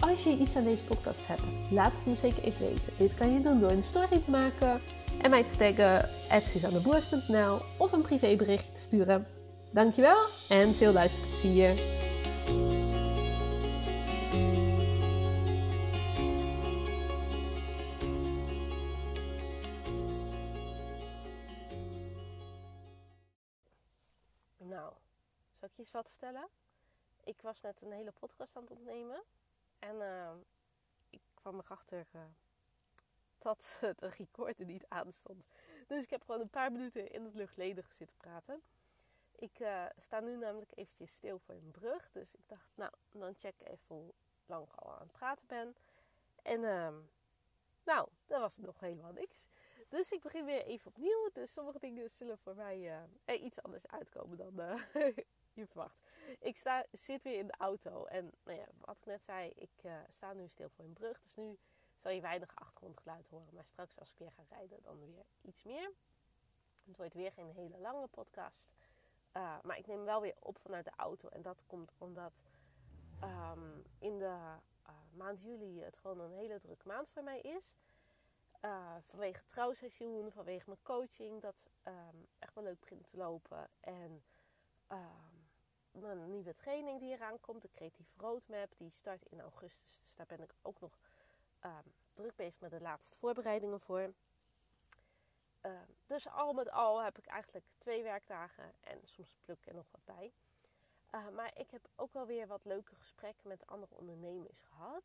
Als je iets aan deze podcast hebt, laat het me zeker even weten. Dit kan je doen door een story te maken en mij te taggen @suzanneboers.nl of een privébericht te sturen. Dankjewel en veel luisterplezier. Nou, zal ik je eens wat vertellen? Ik was net een hele podcast aan het opnemen. En uh, ik kwam erachter uh, dat de recorder niet aanstond. Dus ik heb gewoon een paar minuten in het luchtledige zitten praten. Ik uh, sta nu namelijk eventjes stil voor een brug. Dus ik dacht, nou, dan check even hoe lang ik al aan het praten ben. En ehm, nou, dat was nog helemaal niks. Dus ik begin weer even opnieuw. Dus sommige dingen zullen voor mij er iets anders uitkomen dan verwacht. Ik sta, zit weer in de auto. En nou ja, wat ik net zei, ik uh, sta nu stil voor een brug. Dus nu zal je weinig achtergrondgeluid horen. Maar straks als ik weer ga rijden, dan weer iets meer. Het wordt weer geen hele lange podcast. Uh, maar ik neem wel weer op vanuit de auto. En dat komt omdat um, in de uh, maand juli het gewoon een hele drukke maand voor mij is. Uh, vanwege trouwseizoen, vanwege mijn coaching, dat um, echt wel leuk begint te lopen. En mijn nieuwe training die eraan komt, de creatieve roadmap, die start in augustus. Dus daar ben ik ook nog um, druk bezig met de laatste voorbereidingen voor. Uh, dus al met al heb ik eigenlijk twee werkdagen en soms pluk er nog wat bij. Uh, maar ik heb ook wel weer wat leuke gesprekken met andere ondernemers gehad.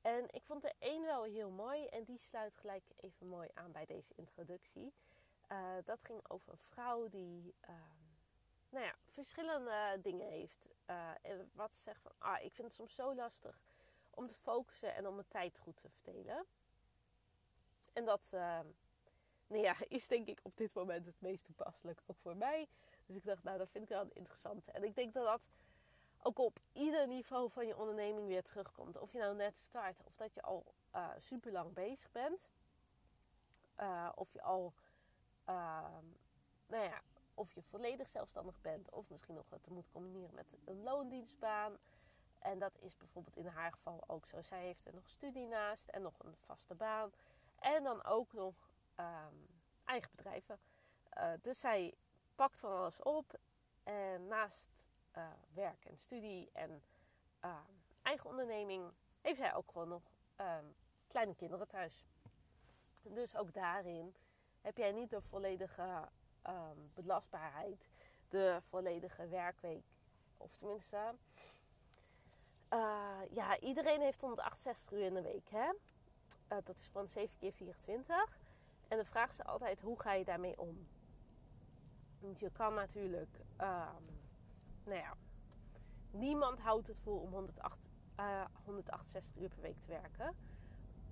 En ik vond de een wel heel mooi en die sluit gelijk even mooi aan bij deze introductie. Uh, dat ging over een vrouw die nou ja, verschillende dingen heeft. Uh, wat zegt van, ah, ik vind het soms zo lastig om te focussen en om mijn tijd goed te verdelen. En dat uh, nou ja, is denk ik op dit moment het meest toepasselijk, ook voor mij. Dus ik dacht, nou, dat vind ik wel interessant. En ik denk dat dat ook op ieder niveau van je onderneming weer terugkomt. Of je nou net start of dat je al uh, super lang bezig bent. of je al, ehm, nou ja, of je volledig zelfstandig bent, of misschien nog het moet combineren met een loondienstbaan. En dat is bijvoorbeeld in haar geval ook zo. Zij heeft er nog studie naast en nog een vaste baan. En dan ook nog um, eigen bedrijven. Uh, dus zij pakt van alles op. En naast uh, werk en studie en uh, eigen onderneming heeft zij ook gewoon nog um, kleine kinderen thuis. Dus ook daarin heb jij niet de volledige um, belastbaarheid de volledige werkweek. Of tenminste, uh, ja, iedereen heeft 168 uur in de week. Hè? Uh, dat is van 7 keer 24. En de vraag is altijd, hoe ga je daarmee om? Want je kan natuurlijk, um, nou ja, niemand houdt het vol om 108, uh, 168 uur per week te werken.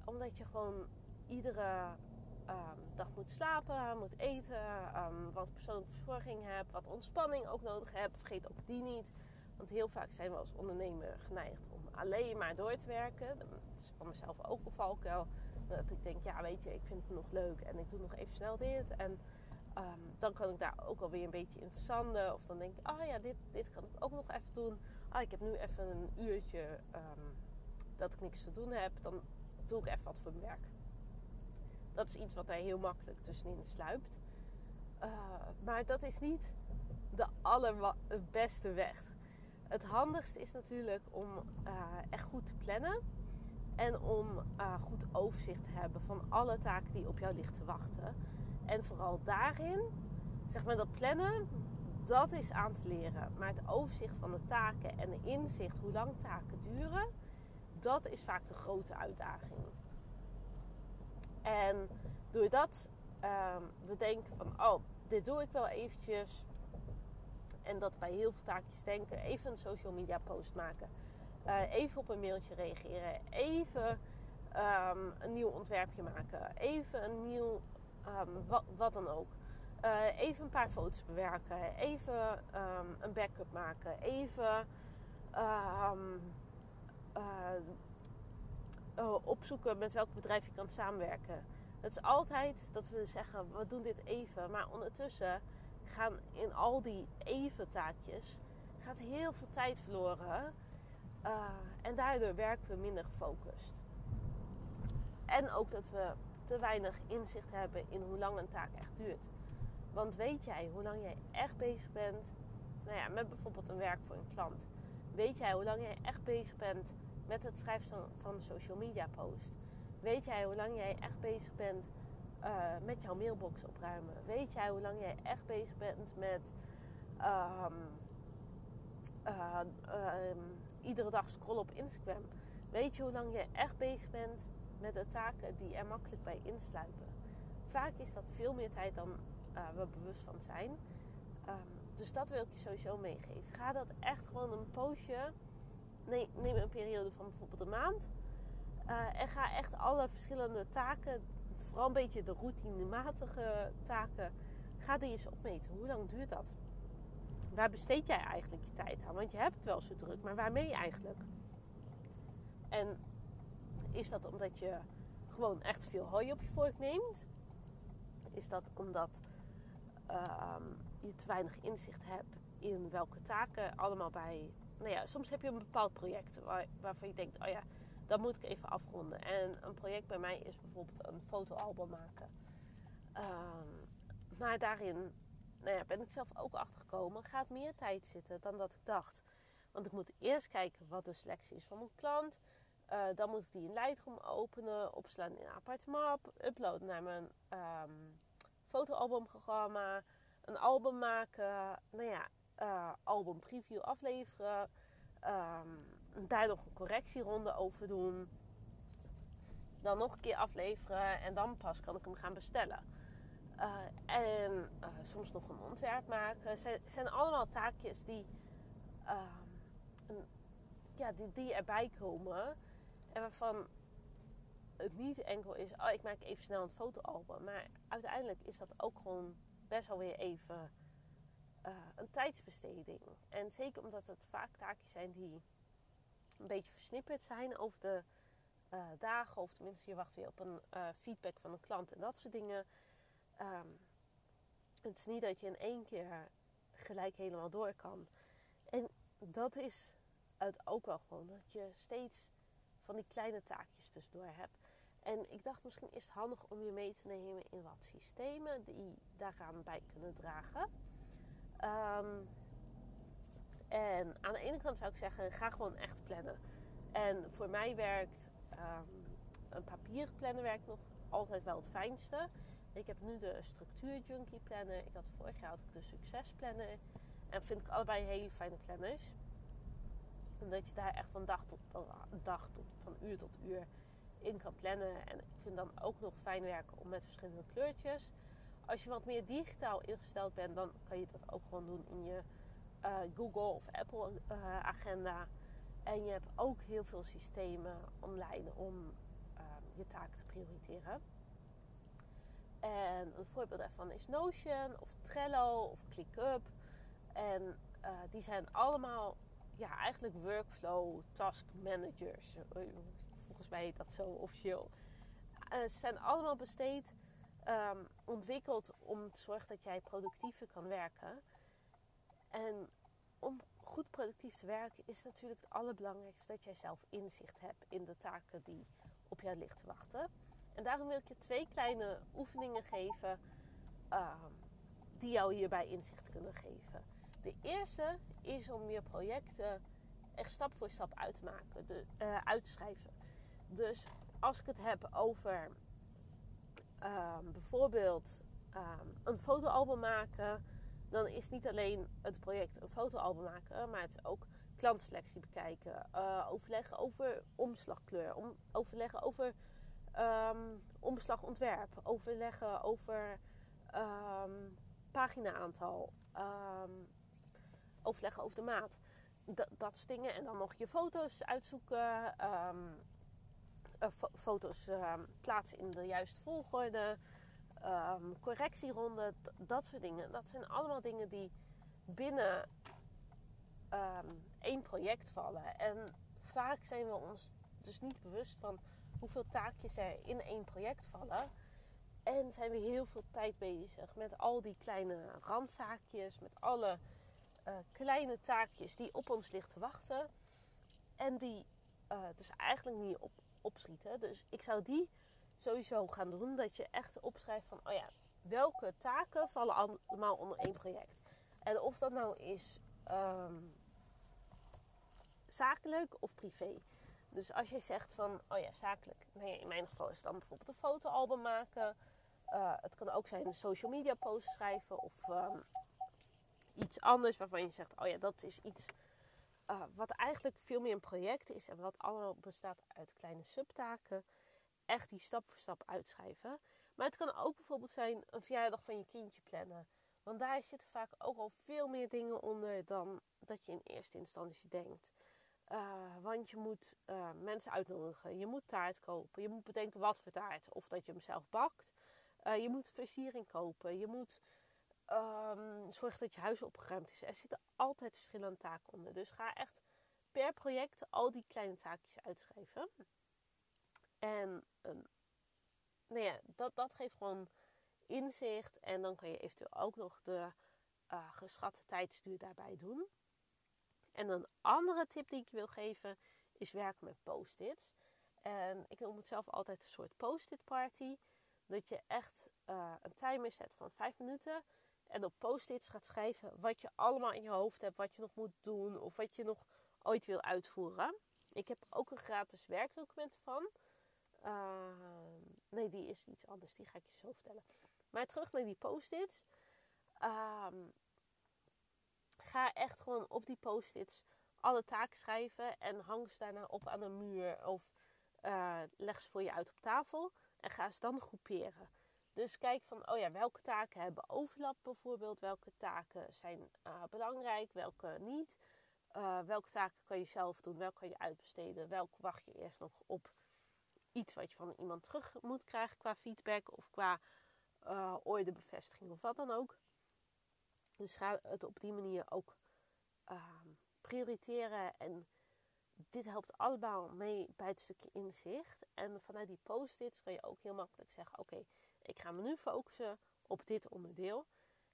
Omdat je gewoon iedere um, dag moet slapen, moet eten, um, wat persoonlijke verzorging heb, wat ontspanning ook nodig heb. Vergeet ook die niet. Want heel vaak zijn we als ondernemer geneigd om alleen maar door te werken. Dat is van mezelf ook een valkuil. Dat ik denk, ja weet je, ik vind het nog leuk en ik doe nog even snel dit. En um, dan kan ik daar ook alweer een beetje in verzanden. Of dan denk ik, oh ja, dit, dit kan ik ook nog even doen. Ah, ik heb nu even een uurtje dat ik niks te doen heb. Dan doe ik even wat voor mijn werk. Dat is iets wat daar heel makkelijk tussenin sluipt. Uh, maar dat is niet de allerbeste weg. Het handigste is natuurlijk om uh, echt goed te plannen. En om uh, goed overzicht te hebben van alle taken die op jou liggen te wachten. En vooral daarin, zeg maar dat plannen, dat is aan te leren. Maar het overzicht van de taken en de inzicht hoe lang taken duren, dat is vaak de grote uitdaging. En doordat um, we denken van, oh, dit doe ik wel eventjes. En dat bij heel veel taakjes denken, even een social media post maken. eh, even op een mailtje reageren, even ehm, een nieuw ontwerpje maken, even een nieuw ehm, wat, wat, dan ook. Uh, even een paar foto's bewerken, even een backup maken, even uh, opzoeken met welk bedrijf je kan samenwerken. Het is altijd dat we zeggen, we doen dit even, maar ondertussen gaan in al die even taakjes gaat heel veel tijd verloren. Uh, en daardoor werken we minder gefocust. En ook dat we te weinig inzicht hebben in hoe lang een taak echt duurt. Want weet jij hoe lang jij echt bezig bent nou ja, met bijvoorbeeld een werk voor een klant? Weet jij hoe lang jij echt bezig bent met het schrijven van social media post? Weet jij hoe lang jij echt bezig bent uh, met jouw mailbox opruimen? Weet jij hoe lang jij echt bezig bent met um, uh, uh, iedere dag scrollen op Instagram? Weet je hoe lang je echt bezig bent met de taken die er makkelijk bij insluipen? Vaak is dat veel meer tijd dan uh, we bewust van zijn. Um, dus dat wil ik je sowieso meegeven. Ga dat echt gewoon een poosje. Nee, neem een periode van bijvoorbeeld een maand. Uh, en ga echt alle verschillende taken, vooral een beetje de routinematige taken, ga die eens opmeten. Hoe lang duurt dat? Waar besteed jij eigenlijk je tijd aan? Want je hebt het wel zo druk, maar waarmee eigenlijk? En is dat omdat je gewoon echt veel hooi op je vork neemt? Is dat omdat uh, je te weinig inzicht hebt in welke taken allemaal bij. Nou ja, soms heb je een bepaald project waar, waarvan je denkt: oh ja, dat moet ik even afronden. En een project bij mij is bijvoorbeeld een fotoalbum maken. Um, maar daarin nou ja, ben ik zelf ook achtergekomen, gaat meer tijd zitten dan dat ik dacht. Want ik moet eerst kijken wat de selectie is van mijn klant. Uh, dan moet ik die in Lightroom openen, opslaan in een apart map, uploaden naar mijn um, fotoalbumprogramma, een album maken, nou ja, uh, album preview afleveren, um, daar nog een correctieronde over doen, dan nog een keer afleveren en dan pas kan ik hem gaan bestellen. Uh, en uh, soms nog een ontwerp maken. Het zijn, allemaal taakjes die, uh, een, ja, die, die erbij komen. En waarvan het niet enkel is, oh ik maak even snel een fotoalbum. Maar uiteindelijk is dat ook gewoon best wel weer even een tijdsbesteding. En zeker omdat het vaak taakjes zijn die een beetje versnipperd zijn over de dagen. Of tenminste je wacht weer op een feedback van een klant en dat soort dingen. Um, het is niet dat je in één keer gelijk helemaal door kan. En dat is het ook wel gewoon. Dat je steeds van die kleine taakjes tussendoor hebt. En ik dacht misschien is het handig om je mee te nemen in wat systemen die daaraan bij kunnen dragen. Um, en aan de ene kant zou ik zeggen, ga gewoon echt plannen. En voor mij werkt um, een papieren plannen werkt nog altijd wel het fijnste. Ik heb nu de structuur junkie planner. Ik had vorig jaar had ik de succes planner. En vind ik allebei hele fijne planners. Omdat je daar echt van dag tot dag tot van uur tot uur in kan plannen. En ik vind dan ook nog fijn werken om met verschillende kleurtjes. Als je wat meer digitaal ingesteld bent, dan kan je dat ook gewoon doen in je uh, Google of Apple uh, agenda. En je hebt ook heel veel systemen online om uh, je taken te prioriteren. En een voorbeeld daarvan is Notion of Trello of ClickUp. En uh, die zijn allemaal ja, eigenlijk workflow task managers. Volgens mij heet dat zo officieel. Ze zijn allemaal besteed, um, ontwikkeld om te zorgen dat jij productiever kan werken. En om goed productief te werken is natuurlijk het allerbelangrijkste dat jij zelf inzicht hebt in de taken die op jou ligt te wachten. En daarom wil ik je twee kleine oefeningen geven um, die jou hierbij inzicht kunnen geven. De eerste is om je projecten echt stap voor stap uit te maken, de, uh, uit te schrijven. Dus als ik het heb over um, bijvoorbeeld um, een fotoalbum maken, dan is niet alleen het project een fotoalbum maken, maar het is ook klantselectie bekijken, uh, overleggen over omslagkleur, om, overleggen over um, omslagontwerp, overleggen over pagina-aantal, overleggen over de maat. dat soort dingen. En dan nog je foto's uitzoeken. Ehm, eh, foto's ehm, plaatsen in de juiste volgorde. Um, correctieronde. Dat soort dingen. Dat zijn allemaal dingen die binnen één project vallen. En vaak zijn we ons dus niet bewust van hoeveel taakjes er in één project vallen. En zijn we heel veel tijd bezig met al die kleine randzaakjes, met alle uh, kleine taakjes die op ons ligt te wachten. En die uh, dus eigenlijk niet op, opschieten. Dus ik zou die sowieso gaan doen. Dat je echt opschrijft van, oh ja, welke taken vallen allemaal onder één project. En of dat nou is um, zakelijk of privé. Dus als je zegt van, oh ja, zakelijk. Nee, in mijn geval is het dan bijvoorbeeld een fotoalbum maken. Uh, het kan ook zijn een social media post schrijven of um, iets anders waarvan je zegt, oh ja, dat is iets uh, wat eigenlijk veel meer een project is en wat allemaal bestaat uit kleine subtaken. Echt die stap voor stap uitschrijven. Maar het kan ook bijvoorbeeld zijn een verjaardag van je kindje plannen. Want daar zitten vaak ook al veel meer dingen onder dan dat je in eerste instantie denkt. Uh, want je moet uh, mensen uitnodigen, je moet taart kopen, je moet bedenken wat voor taart. Of dat je hem zelf bakt. Je moet versiering kopen, je moet um, zorgen dat je huis opgeruimd is. Er zitten altijd verschillende taken onder. Dus ga echt per project al die kleine taakjes uitschrijven. En um, nou ja, dat, dat geeft gewoon inzicht. En dan kan je eventueel ook nog de geschatte tijdsduur daarbij doen. En een andere tip die ik je wil geven is werken met post-its. En ik noem het zelf altijd een soort post-it party. Dat je echt uh, een timer zet van 5 minuten. En op post-its gaat schrijven wat je allemaal in je hoofd hebt. Wat je nog moet doen. Of wat je nog ooit wil uitvoeren. Ik heb ook een gratis werkdocument van. Uh, nee, die is iets anders. Die ga ik je zo vertellen. Maar terug naar die post-its. Um, ga echt gewoon op die post-its alle taken schrijven en hang ze daarna op aan een muur of uh, leg ze voor je uit op tafel en ga ze dan groeperen. Dus kijk van, oh ja, welke taken hebben overlap bijvoorbeeld, welke taken zijn uh, belangrijk, welke niet. Uh, welke taken kan je zelf doen, welke kan je uitbesteden, welke wacht je eerst nog op iets wat je van iemand terug moet krijgen qua feedback of qua uh, of wat dan ook. Dus ga het op die manier ook uh, prioriteren. En dit helpt allemaal mee bij het stukje inzicht. En vanuit die post-its kan je ook heel makkelijk zeggen: Oké, ik ga me nu focussen op dit onderdeel.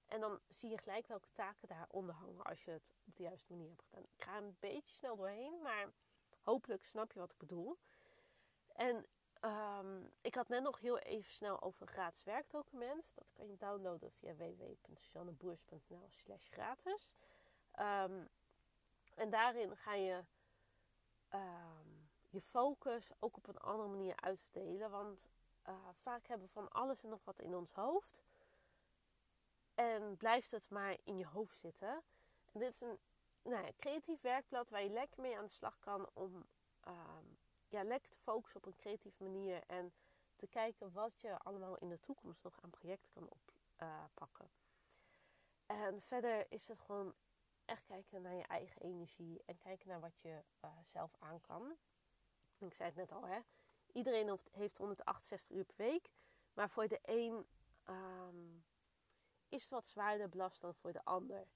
En dan zie je gelijk welke taken daaronder hangen als je het op de juiste manier hebt gedaan. Ik ga een beetje snel doorheen, maar hopelijk snap je wat ik bedoel. En Um, ik had net nog heel even snel over een gratis werkdocument. Dat kan je downloaden via www.suzanneboers.nl slash gratis. Um, en daarin ga je um, je focus ook op een andere manier uitverdelen. Want uh, vaak hebben we van alles en nog wat in ons hoofd. En blijft het maar in je hoofd zitten. En dit is een nou ja, creatief werkblad waar je lekker mee aan de slag kan om ja, lekker te focussen op een creatieve manier. En te kijken wat je allemaal in de toekomst nog aan projecten kan oppakken. Uh, en verder is het gewoon echt kijken naar je eigen energie. En kijken naar wat je uh, zelf aan kan. Ik zei het net al, hè. Iedereen heeft 168 uur per week. Maar voor de een um, is het wat zwaarder belast dan voor de ander.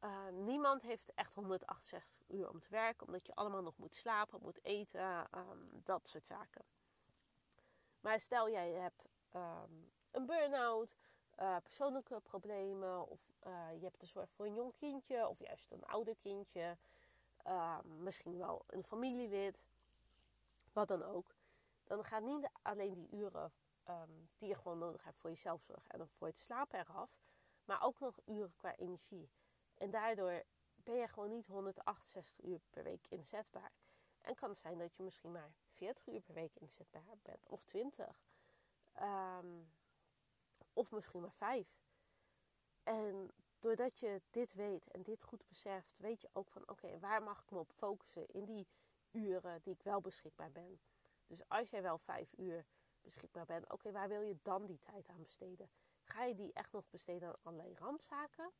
Uh, niemand heeft echt 168 uur om te werken, omdat je allemaal nog moet slapen, moet eten, um, dat soort zaken. Maar stel jij hebt een burn-out, uh, persoonlijke problemen, of uh, je hebt de zorg voor een jong kindje, of juist een ouder kindje, misschien wel een familielid, wat dan ook. Dan gaat niet alleen die uren um, die je gewoon nodig hebt voor je zelfzorg en voor het slapen eraf, maar ook nog uren qua energie. En daardoor ben je gewoon niet 168 uur per week inzetbaar. En kan het zijn dat je misschien maar 40 uur per week inzetbaar bent, of 20. Um, ehm, of misschien maar 5. En doordat je dit weet en dit goed beseft, weet je ook van oké, waar mag ik me op focussen in die uren die ik wel beschikbaar ben. Dus als jij wel 5 uur beschikbaar bent, oké, waar wil je dan die tijd aan besteden? Ga je die echt nog besteden aan allerlei randzaken?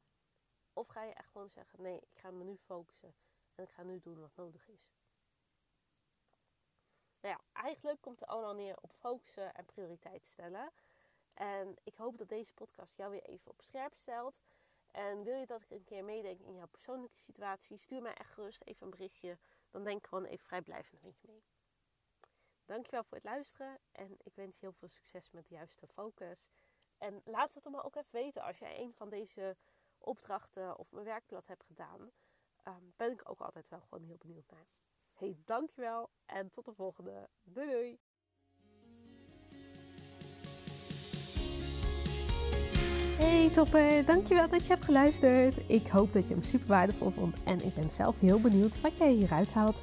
Of ga je echt gewoon zeggen: nee, ik ga me nu focussen En ik ga nu doen wat nodig is. Nou ja, eigenlijk komt het allemaal neer op focussen en prioriteit stellen. En ik hoop dat deze podcast jou weer even op scherp stelt. En wil je dat ik een keer meedenk in jouw persoonlijke situatie, stuur mij echt gerust even een berichtje. Dan denk ik gewoon even vrijblijvend met je mee. Dankjewel voor het luisteren en ik wens je heel veel succes met de juiste focus. En laat het me ook even weten als jij een van deze opdrachten of mijn werkblad hebt gedaan. Um, ben ik ook altijd wel gewoon heel benieuwd naar. Hey, dankjewel en tot de volgende. Doei doei! Hey topper, dankjewel dat je hebt geluisterd. Ik hoop dat je hem super waardevol vond en ik ben zelf heel benieuwd wat jij hieruit haalt.